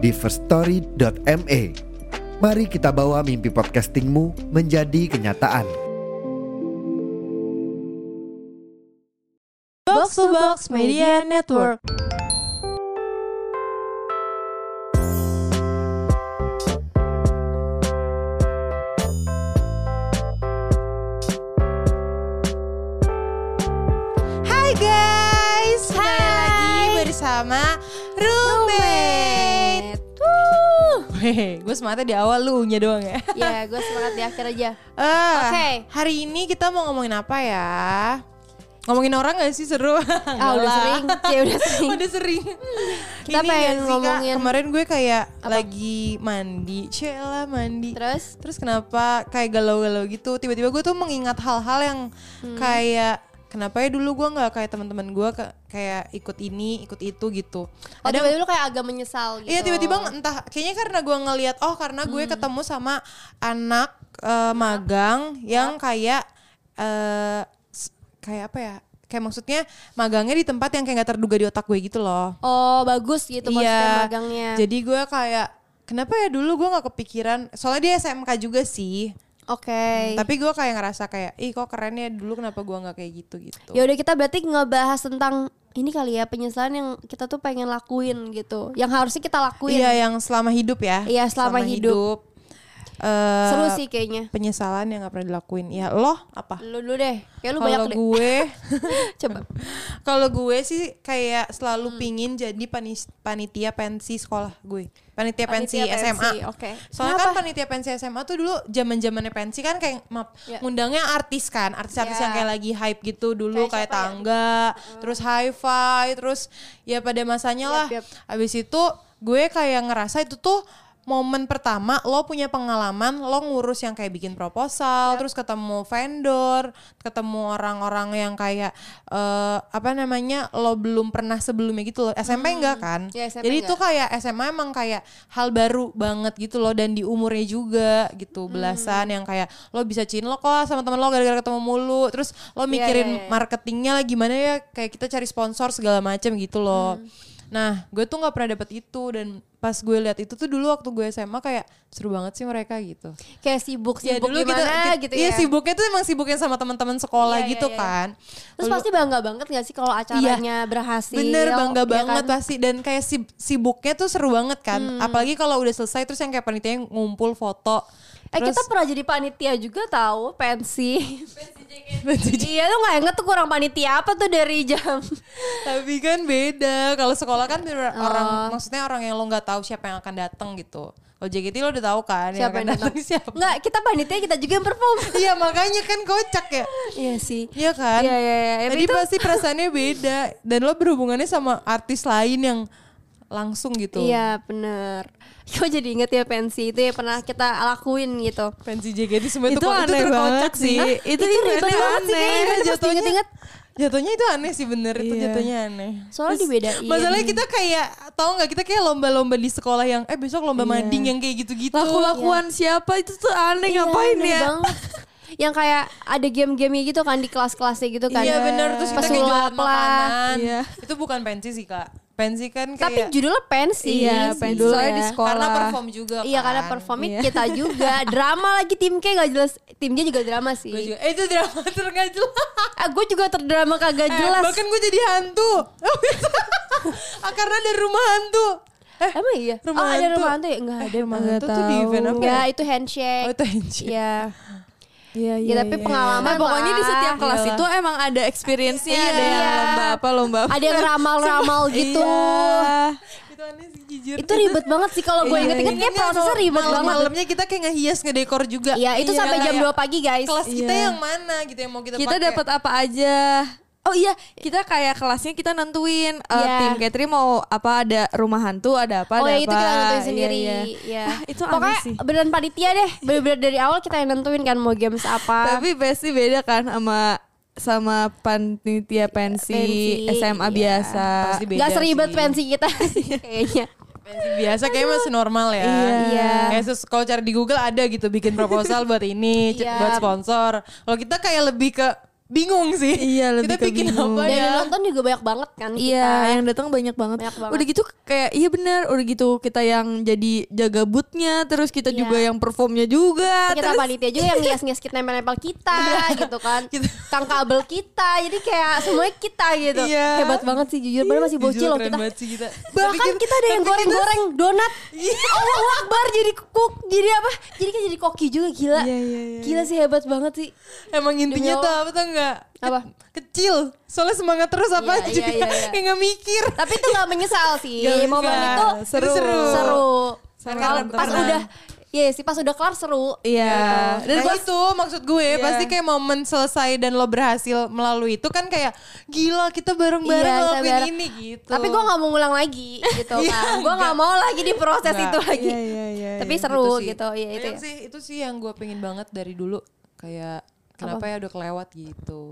di firststory.me. Mari kita bawa mimpi podcastingmu menjadi kenyataan. Box to Box Media Network. Hai guys, kembali lagi bersama Roommate. Hehe, gue semangatnya di awal lu nya doang ya. Ya, gue semangat di akhir aja. Ah, Oke. Hari ini kita mau ngomongin apa ya? Ngomongin orang gak sih seru? Ah, udah sering. Ya, udah sering. udah sering. Kita Ini pengen sih, Kak? ngomongin- Kemarin gue kayak lagi mandi, Cela mandi. Terus? Terus kenapa kayak galau-galau gitu? Tiba-tiba gue tuh mengingat hal-hal yang Hmm. kayak kenapa ya dulu gue nggak kayak teman-teman gue kayak ikut ini, ikut itu gitu. Oh, tiba-tiba lu kayak agak menyesal gitu. Iya tiba-tiba entah kayaknya karena gue ngelihat oh karena gue Hmm. ketemu sama anak eh, magang yang kayak eh s- kayak apa ya? Kayak maksudnya magangnya di tempat yang kayak gak terduga di otak gue gitu loh. Oh, bagus gitu maksudnya magangnya. Jadi gue kayak kenapa ya dulu gue nggak kepikiran soalnya dia SMK juga sih. Oke. Tapi gue kayak ngerasa kayak ih kok keren ya dulu kenapa gue nggak kayak gitu gitu. Ya udah kita berarti ngebahas tentang ini kali ya penyesalan yang kita tuh pengen lakuin gitu. Yang harusnya kita lakuin. Iya yang selama hidup ya. Iya, selama hidup. Eh, Seru sih kayaknya. Penyesalan yang gak pernah dilakuin. Ya lo apa? Lu dulu deh. Kayak lu banyak gue, Coba. kalau gue sih kayak selalu Hmm. pingin jadi panis- panitia pensi sekolah gue. Panitia, pensi Panitia SMA. pensi, oke. Soalnya Kenapa? kan panitia pensi SMA tuh dulu zaman zamannya pensi kan kayak maaf, Ya. ngundangnya artis kan, artis-artis Ya. yang kayak lagi hype gitu dulu Kayak kayak, ya? tangga, terus hi-fi, terus ya pada masanya Yap, lah. yap. Habis itu gue kayak ngerasa itu tuh momen pertama lo punya pengalaman lo ngurus yang kayak bikin proposal terus ketemu vendor ketemu orang-orang yang kayak eh, apa namanya lo belum pernah sebelumnya gitu loh. SMP enggak kan? Ya, SMP jadi enggak. itu kayak SMA emang kayak hal baru banget gitu loh dan di umurnya juga gitu belasan yang kayak lo bisa cinlok kok sama teman lo gara-gara ketemu mulu. Terus lo Iya, mikirin iya, iya. marketingnya lah gimana ya kayak kita cari sponsor segala macam gitu loh nah gue tuh nggak pernah dapet itu dan pas gue lihat itu tuh dulu waktu gue SMA kayak seru banget sih mereka gitu Kayak sibuk-sibuk kita- gimana kita- gitu iya ya. sibuknya tuh emang sibuknya sama teman-teman sekolah Iya, iya, gitu iya. kan Terus Lalu- pasti bangga banget gak sih kalau acaranya berhasil? Bener bangga ya banget kan? pasti dan kayak sib- sibuknya tuh seru banget kan. Hmm. Apalagi kalau udah selesai terus yang kayak panitia ngumpul foto. Eh Terus kita pernah jadi panitia juga tahu pensi. iya tuh nggak inget tuh kurang panitia apa tuh dari jam. tapi kan beda. Kalau sekolah kan Oh. orang maksudnya orang yang lo nggak tahu siapa yang akan datang gitu. Kalau JKT lo udah tahu kan Siapa yang yang datang siapa. Nggak kita panitia kita juga yang perform. Iya makanya kan kocak ya. iya sih. Iya kan? Iya iya iya. Jadi Itu- pasti perasaannya beda dan lo berhubungannya sama artis lain yang langsung gitu. Iya bener. Kok jadi inget ya pensi itu ya pernah kita lakuin gitu. Pensi JKT semua Itu kok- aneh terkocak banget sih. Hah? Itu ribet banget sih kayaknya Jatuhnya- diinget-inget. Jatuhnya itu aneh sih bener itu Iya. jatuhnya aneh. Soalnya dibedain. Masalahnya kita kayak tau nggak kita kayak lomba-lomba di sekolah yang eh besok lomba Iya. mading yang kayak gitu-gitu. Laku-lakuan siapa itu tuh aneh Iya, ngapain aneh ya? banget. Yang kayak ada game-game gitu kan di kelas-kelasnya gitu kan. Iya bener terus kita Pas kayak lah. makanan. Iya. Itu bukan pensi sih kak. Pensi kan kayak Tapi judulnya pensi. Iya, pensi. Soalnya ya. di sekolah. karena perform juga Iya kan. karena performnya Iya. kita juga Drama lagi tim K gak jelas Timnya juga drama sih Gue juga, eh itu drama tergak jelas. ah, Gue juga terdrama kagak Eh, jelas bahkan gue jadi hantu. ah, karena ada rumah hantu. Eh, Emang iya? Rumah oh ada hantu. rumah hantu ya? Enggak ada rumah hantu tuh di event apa? Ya ya? itu handshake Oh itu handshake. Iya Iya, Ya, tapi pengalaman Nah, pokoknya di setiap kelas Iyalah. itu emang ada experience-nya, Iya. ada yang lomba apa, lomba apa. Ada yang ramal-ramal gitu Iya. itu aneh sih jujur. Itu ribet banget sih kalau gue Iya, inget-inget iya. kayak prosesnya ribet banget Malam-malamnya kita kayak ngehias ngedekor juga. Iya itu Iya, sampai jam kayak 2 pagi guys Kelas kita Iya. yang mana gitu yang mau kita, Kita pakai. dapat apa aja? Oh iya, kita kayak kelasnya kita nentuin eh, Iya. tim catering mau apa ada rumah hantu, ada apa, oh ada ya itu apa. kita nentuin Iya, sendiri. iya. Iya. Ah, itu Pokoknya sih. beneran panitia deh. Bener-bener dari awal kita yang nentuin kan mau games apa. Tapi pasti beda kan sama sama panitia pensi, Pensi, SMA iya. biasa. Pasti beda Gak seribet sih. pensi kita sih kayaknya. Pensi biasa kayaknya masih normal ya. Iya. Kayak sus- kalau cari di Google ada gitu bikin proposal buat ini, Iya. buat sponsor. Kalau kita kayak lebih ke bingung sih. Iya, lebih kita ke bikin bingung. apa ya? yang nonton juga banyak banget kan kita. Iya, yang datang banyak banget. Banyak banget. Udah gitu kayak iya benar, udah gitu kita yang jadi jaga bootnya, terus kita Iya. juga yang performnya juga. kita terus panitia juga yang ngias-ngias kita nempel-nempel kita gitu kan kang kabel kita jadi kayak semuanya kita gitu Iya. hebat banget sih jujur padahal masih bocil loh kita banget sih kita. bahkan kita ada yang tapi kita- goreng-goreng donat Allahu Akbar jadi kuk jadi apa jadi kan jadi koki juga gila Iya, iya, iya. gila sih hebat banget sih Emang intinya tuh apa tuh enggak? Apa? Kecil. Soalnya semangat terus apa Iya, aja. iya, iya, iya. Kayak nggak mikir. tapi itu nggak menyesal sih Nggak momen itu Seru. seru seru Seru. Kalau pas udah Iya sih pas udah kelar seru Iya. Dan Dan gua itu maksud gue Iya. pasti kayak momen selesai dan lo berhasil melalui itu kan kayak gila kita bareng-bareng Iya, kita ngelakuin bareng. ini gitu. Tapi gue gak mau ngulang lagi gitu Iya, kan. Gue gak enggak. mau lagi di proses itu lagi. Iya, iya, iya, Tapi iya. seru sih. gitu. Iya itu Yang ya. sih itu sih yang gue pengen banget dari dulu kayak kenapa ya udah kelewat gitu.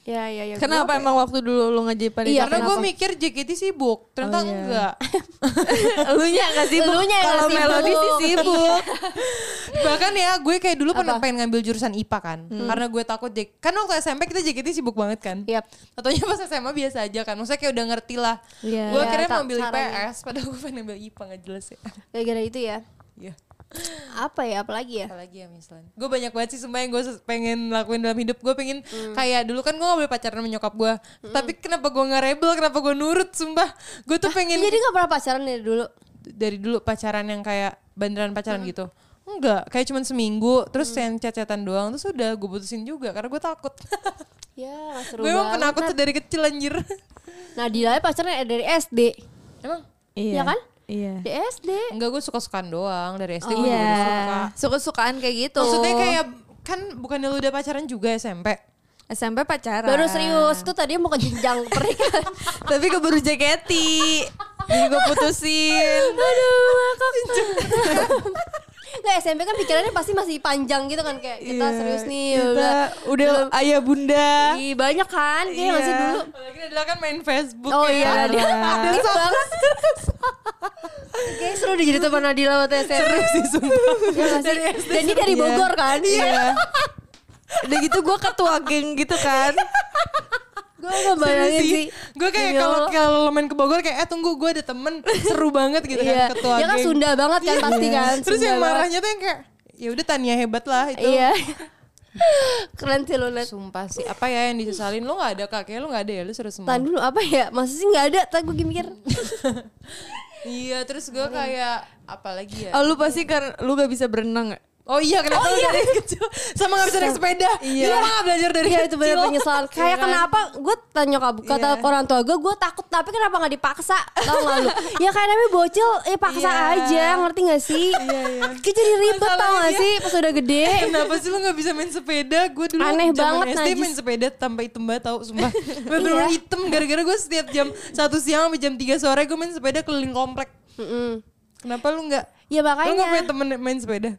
Iya iya iya. Kenapa Gua- emang waktu dulu lu ngajib panitia? Iya, Karena gue mikir JKT sibuk, ternyata Oh, iya. enggak. Elunya gak sibuk? Elunya yang Kalau melodi sih sibuk. Bahkan ya gue kayak dulu pernah pengen ngambil jurusan IPA kan. Karena gue takut J kan waktu SMP kita JKT sibuk banget kan. Yap. Tentunya pas SMA biasa aja kan. Maksudnya kayak udah ngerti lah. Iya. Gue akhirnya tak- mau ambil caranya. IPS padahal gue pengen ambil IPA gak jelas ya. Gara-gara itu ya. Iya. Apa ya apalagi ya? Apalagi ya misalnya. Gue banyak banget sih sumpah yang gue pengen lakuin dalam hidup. Gue pengen Hmm. kayak dulu kan gue gak boleh pacaran sama nyokap gue. Tapi kenapa gue gak rebel, kenapa gue nurut sumpah. Gue tuh pengen Jadi gak pernah pacaran dari dulu. dari dulu pacaran yang kayak beneran pacaran gitu. Enggak, kayak cuman seminggu terus yang chat-chatan doang terus udah gue putusin juga karena gue takut. Ya seru gue emang penakut tuh dari kecil anjir. Nah Dila pacaran dari SD. emang? Iya kan? Iya. Di SD. Enggak gue suka-sukaan doang dari SD gue Iya. juga udah suka. Suka-sukaan kayak gitu. Maksudnya kayak kan bukannya lu udah pacaran juga SMP? SMP pacaran. Baru serius tuh tadi mau ke jenjang pernikahan. Tapi keburu JKT. Jadi gue putusin. Aduh, Nggak SMP kan pikirannya pasti masih panjang gitu kan kayak kita Iya, serius nih Kita udah ayah bunda. Ih, banyak kan kayak masih Iya. dulu. Apalagi Nadila kan main Facebook Oh ya. iya dia aktif banget. Kayak seru deh jadi teman Nadila waktu SMP. Seru sih sumpah. Iya nggak sih? Dan dia dari Bogor kan? Iya. Udah gitu gue ketua geng gitu kan. Gue gak bayangin sih. Gue kayak Demi kalau kalau lo main ke Bogor kayak eh tunggu gue ada temen seru banget gitu Iya. kan ketua Dia kan geng. Sunda banget kan pasti kan. Terus yang marahnya tuh yang kayak ya udah Tania hebat lah itu. Iya. Keren sih lo Nat. Sumpah sih, apa ya yang disesalin? Lo gak ada kak, kayaknya lo gak ada ya, lo seru semua. Tahan dulu apa ya? Masa sih gak ada? Tak gue mikir. Iya, terus gue kayak, apalagi ya? Oh, lu pasti kan lu gak bisa berenang gak? Oh iya, kenapa lo dari kecil sama gak bisa naik sepeda? Iya. Kenapa gak belajar dari Iya kecil? itu bener penyesalan. Kayak Iya kan? kenapa gue tanya kak, kata Iya. orang tua gue, gue takut tapi kenapa gak dipaksa? Tau gak lu? ya kayak namanya bocil, ya paksa Iya. aja, ngerti gak sih? Iya, iya. Kayak jadi ribet tau gak sih pas udah gede? Kenapa sih lo gak bisa main sepeda? Gue dulu Aneh zaman banget, SD najis. main sepeda tanpa hitam banget tau, sumpah. Bener-bener Iya. hitam, gara-gara gue setiap jam satu siang sampai jam 3 sore gue main sepeda keliling komplek. Mm-mm. Kenapa lu gak? Ya Lu gak punya makanya, temen main sepeda?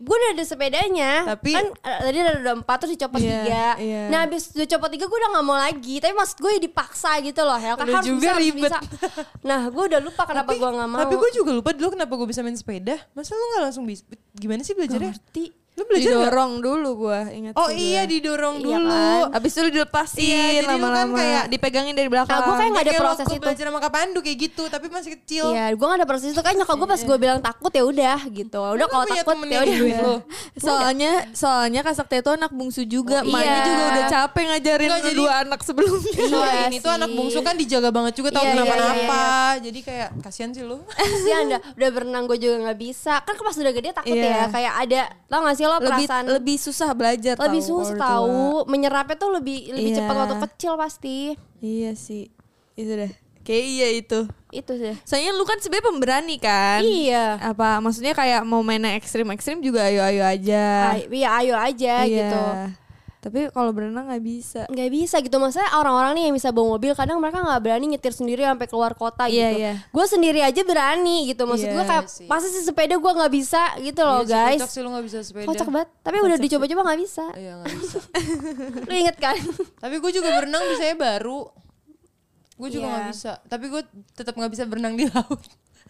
Gue udah ada sepedanya. Tapi- kan eh, tadi ada udah empat terus dicopot Iya, tiga. iya. Nah habis dicopot tiga gue udah gak mau lagi. Tapi maksud gue ya dipaksa gitu loh. Ya kan Udah harus juga bisa, harus ribet. bisa. Nah gue udah lupa kenapa gue gak mau. Tapi gue juga lupa dulu kenapa gue bisa main sepeda. Masa lu gak langsung bisa? Gimana sih belajarnya? ngerti. Lu belajar nggak? Didorong dulu gue ingat Oh sih iya gua. didorong Iya dulu. kan? Abis itu dilepasin Iya, kan lama-lama kayak- dipegangin dari belakang. Nah, gua kayak nggak ada Kayak proses itu. belajar sama Kak Pandu kayak gitu, tapi masih kecil. Iya, gue gak ada proses itu kan nyokap gue pas gue bilang takut ya udah gitu. Udah Lu kalau punya takut temen ya yang udah. gituin lu? Soalnya soalnya Kak Sakti itu anak bungsu juga. Oh, iya. juga udah capek ngajarin Enggak, jadi- dua anak sebelumnya. Soalnya Iya ini tuh anak bungsu kan dijaga banget juga tau Iya, iya, kenapa-napa. Jadi kayak kasihan sih lu. Kasihan dah, udah berenang gue juga gak bisa. Kan pas udah gede takut Iya. ya. Kayak ada, tau gak sih lo lebih perasaan lebih susah belajar lebih tahu susah tahu. Menyerapnya tuh lebih lebih Iya. cepat waktu kecil pasti. Iya sih. Itu deh. Kayak iya itu. Itu sih. Soalnya lu kan sebenarnya pemberani kan? Iya. Apa maksudnya kayak mau mainnya ekstrim-ekstrim juga ayo-ayo aja. Ay- Iya ayo aja Iya. gitu. Tapi kalau berenang nggak bisa. nggak bisa gitu maksudnya orang-orang nih yang bisa bawa mobil kadang mereka nggak berani nyetir sendiri sampai keluar kota Iya, gitu iya. gue sendiri aja berani gitu maksud Iya, gue kayak sih. masa sih sepeda gue nggak bisa gitu loh Iya guys Kocak sih lu gak bisa sepeda. kocak banget tapi udah dicoba-coba nggak bisa Iya bisa. lu inget kan Tapi gue juga berenang bisanya baru. Gue juga Iya. gak bisa. Tapi gue tetap gak bisa berenang di laut.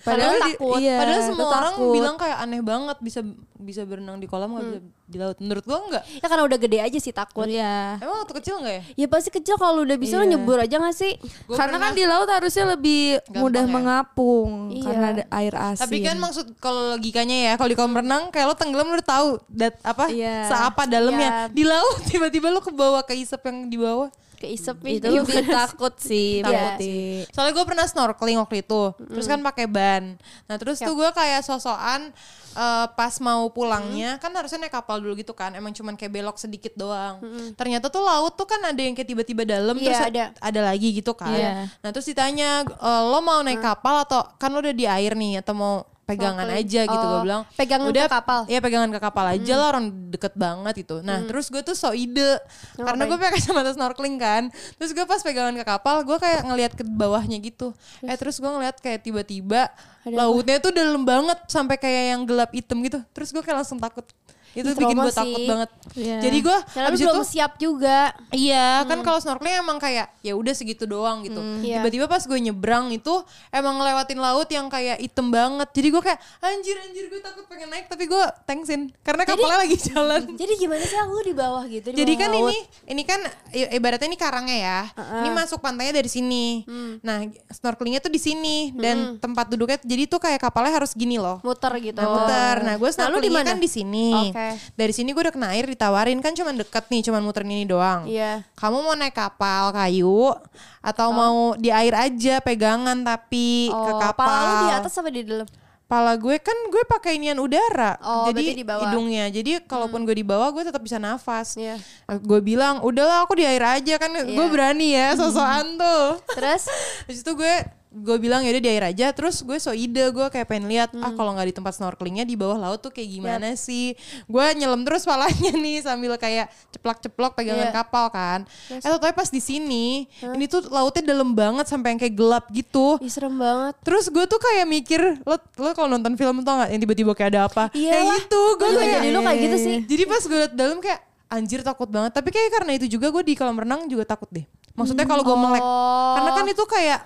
Padahal di- takut. iya, Padahal semua orang takut. bilang kayak aneh banget bisa bisa berenang di kolam gak bisa di laut. Menurut gue enggak. ya karena udah gede aja sih takut Iya. Emang waktu kecil enggak ya? ya pasti kecil kalau udah bisa Iya. nyebur aja gak sih Gua karena pernah- kan di laut harusnya lebih Gampang mudah ya? mengapung Iya. karena ada air asin. Tapi kan maksud kalau logikanya ya, kalau di kolam renang kayak lo tenggelam lu udah tahu dat apa Iya. seapa dalamnya. Iya. Di laut tiba-tiba lo ke bawah ke isep yang di bawah. Keisep itu lebih takut sih, Iya. berarti. Soalnya gue pernah snorkeling waktu itu, terus kan pakai ban. Nah terus tuh gue kayak sosokan eh, pas mau pulangnya, kan harusnya naik kapal dulu gitu kan, emang cuman kayak belok sedikit doang. Ternyata tuh laut tuh kan ada yang kayak tiba-tiba dalam, Iya, terus ada. lagi gitu kan. Iya. Nah terus ditanya, "Eh, lo mau naik kapal atau kan lo udah di air nih atau mau pegangan Snorkeling. aja gitu gue Oh, bilang pegangan udah ke kapal. Iya pegangan ke kapal aja lah orang deket banget gitu. Nah terus gue tuh so ide karena gue pakai kacamata snorkeling kan. Terus gue pas pegangan ke kapal gue kayak ngelihat ke bawahnya gitu. Eh terus gue ngeliat kayak tiba-tiba lautnya tuh dalam banget sampai kayak yang gelap hitam gitu. Terus gue kayak langsung takut. Itu Ih, bikin gue takut banget. Iya. Jadi gue karena lu abis belum itu siap juga Iya kan kalau snorkeling emang kayak ya udah segitu doang gitu. Iya. Tiba-tiba pas gue nyebrang itu emang ngelewatin laut yang kayak item banget. Jadi gue kayak anjir anjir gue takut pengen naik tapi gue thanksin karena kapalnya lagi jalan. jadi gimana sih lu di bawah gitu di Jadi bawah kan laut? ini ini kan ibaratnya ini karangnya ya. Ini masuk pantainya dari sini. Nah, snorkelingnya tuh di sini dan tempat duduknya jadi tuh kayak kapalnya harus gini loh. muter gitu Nah, muter. Nah, gue Nah, snorkelingnya mana? kan di sini. Oke. Dari sini gue udah kena air ditawarin kan cuman deket nih, cuman muterin ini doang. Iya. Kamu mau naik kapal kayu atau mau di air aja pegangan tapi ke Oh, kapal? pala di atas apa di dalam Pala gue kan gue pakai inian udara. Oh, jadi di bawah. hidungnya. Jadi kalaupun gue di bawah gue tetap bisa nafas. Iya. Gue bilang, "Udahlah aku di air aja kan gue berani ya, sosokan tuh." terus Terus itu gue gue bilang ya udah di air aja terus gue so ide gue kayak pengen lihat ah kalau nggak di tempat snorkelingnya di bawah laut tuh kayak gimana sih gue nyelam terus palanya nih sambil kayak ceplok-ceplok pegangan Iya. kapal kan eh tapi pas di sini ini tuh lautnya dalam banget sampai yang kayak gelap gitu Ih, serem banget Terus gue tuh kayak mikir, lo lo kalau nonton film tau gak yang tiba-tiba kayak ada apa? Iya Kayak gitu, gue kayak jadi lu kayak gitu sih. Jadi pas gue liat dalam kayak anjir takut banget. Tapi kayak karena itu juga gue di kolam renang juga takut deh. Maksudnya kalau gue melek, Oh. karena kan itu kayak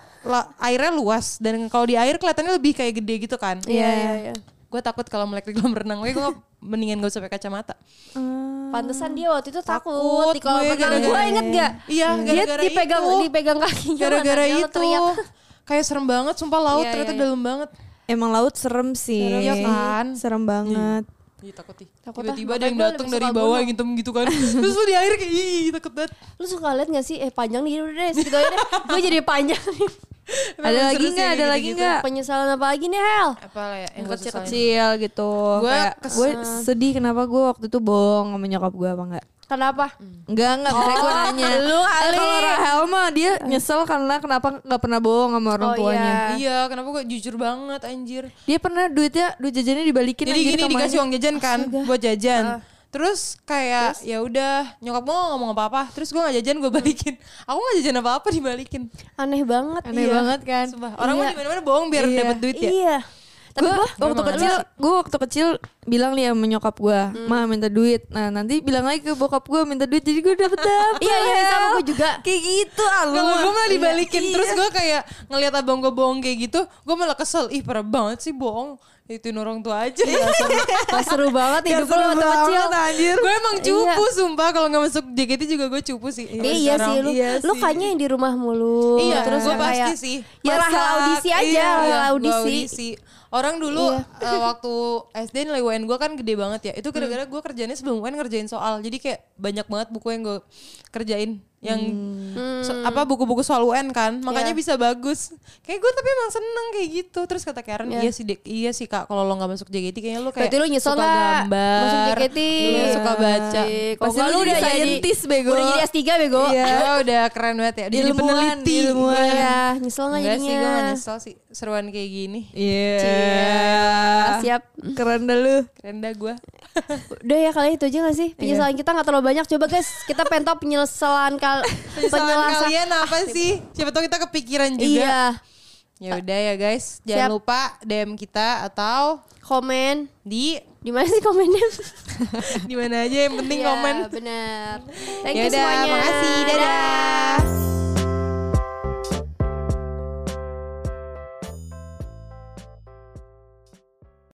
airnya luas dan kalau di air kelihatannya lebih kayak gede gitu kan. iya iya iya Gue takut kalau melek di kolam renang, makanya gue mendingan gak usah pakai kacamata. Pantesan dia waktu itu takut, Takut di kolam gue renang. gara-gara- Gue inget gak? Iya, Dia gara-gara dipegang itu. dipegang kakinya. Gara-gara dia itu. teriak. Kayak serem banget, sumpah laut Iya, ternyata iya, dalam banget. Emang laut serem sih. Serem, iya kan? Serem banget. Iya takut ih. Takut Tiba-tiba ada yang datang dari bawah yang hitam gitu kan. Terus lu di air kayak ih takut banget. Lu suka liat gak sih? Eh panjang nih udah deh segitu aja deh. Gue jadi panjang nih. Ada lagi sih nggak? Ada lagi nggak? Penyesalan apa lagi nih Hel? Apa lah ya? Yang kecil-kecil gitu. Gue sedih kenapa gue waktu itu bohong sama nyokap gue apa enggak? Kenapa? Enggak, enggak, makanya gue nanya. lu Eh, kali. kalau Rahel mah dia nyesel karena kenapa nggak pernah bohong sama orang Oh, tuanya. iya. Iya, kenapa gue jujur banget anjir. Dia pernah duitnya duit jajannya dibalikin Jadi anjir gini dikasih uang jajan kan buat jajan. Terus kayak ya udah nyokap gue gak ngomong apa-apa. Terus gue gak jajan gue balikin. Aku gak jajan apa-apa dibalikin. Aneh banget. Aneh Iya. banget kan. Sumpah. Orang mah Iya. di mana-mana bohong biar Iya. dapat duit ya. Iya. Tapi Gue waktu kecil, gue waktu kecil bilang nih sama nyokap gue, Hmm. ma minta duit. Nah nanti bilang lagi ke bokap gue minta duit, jadi gue dapet dapet. Iya iya sama gue juga. Kayak gitu ah lu. Kalau gue malah dibalikin Iya. Terus gue kayak ngeliat abang gue bohong kayak gitu Gue malah kesel Ih parah banget sih bohong Ituin orang tua aja Gak seru banget hidup lu seru waktu kecil. anjir. Gue emang cupu sumpah Kalau gak masuk JKT juga gue cupu sih Iya, iya sih lu. Iya lu kayaknya yang di rumah mulu. Iya terus gue pasti kayak sih Ya Masak, audisi aja, iya, iya, audisi. Orang dulu Iya. eh, waktu SD nilai UN gue kan gede banget ya. Itu gara-gara gue kerjanya sebelum UN ngerjain soal. Jadi kayak banyak banget buku yang gue kerjain Yang so- apa buku-buku soal UN kan Makanya Iya. bisa bagus Kayak gue tapi emang seneng kayak gitu Terus kata Karen Iya. iya sih Dek, iya sih kak Kalau lo gak masuk JKT kayaknya lo kayak Berarti lu nyesel suka nggak gambar masuk JKT? Iya, suka baca Kalau Pasti nggak lu jadi bego. Udah jadi S3 bego. Iya. Ya udah keren banget ya Udah jadi Ilmuwan, peneliti ilmuwan. Iya, nyesel nggak Enggak sih gue jadinya? gak nyesel sih Seruan kayak gini Iya. siap. Keren dah lu. Keren dah gue. Udah ya kali itu aja gak sih? Penyesalan kita gak terlalu banyak. Coba guys, kita pengen tahu penyesalan kal Penyesalan kalian apa sih? Siapa tahu kita kepikiran juga. Iya, Ya udah ya guys, jangan Siap. lupa DM kita atau komen. di Di mana sih komennya? di mana aja yang penting Iya, komen. bener. Thank Ya you udah, semuanya. makasih. Dadah.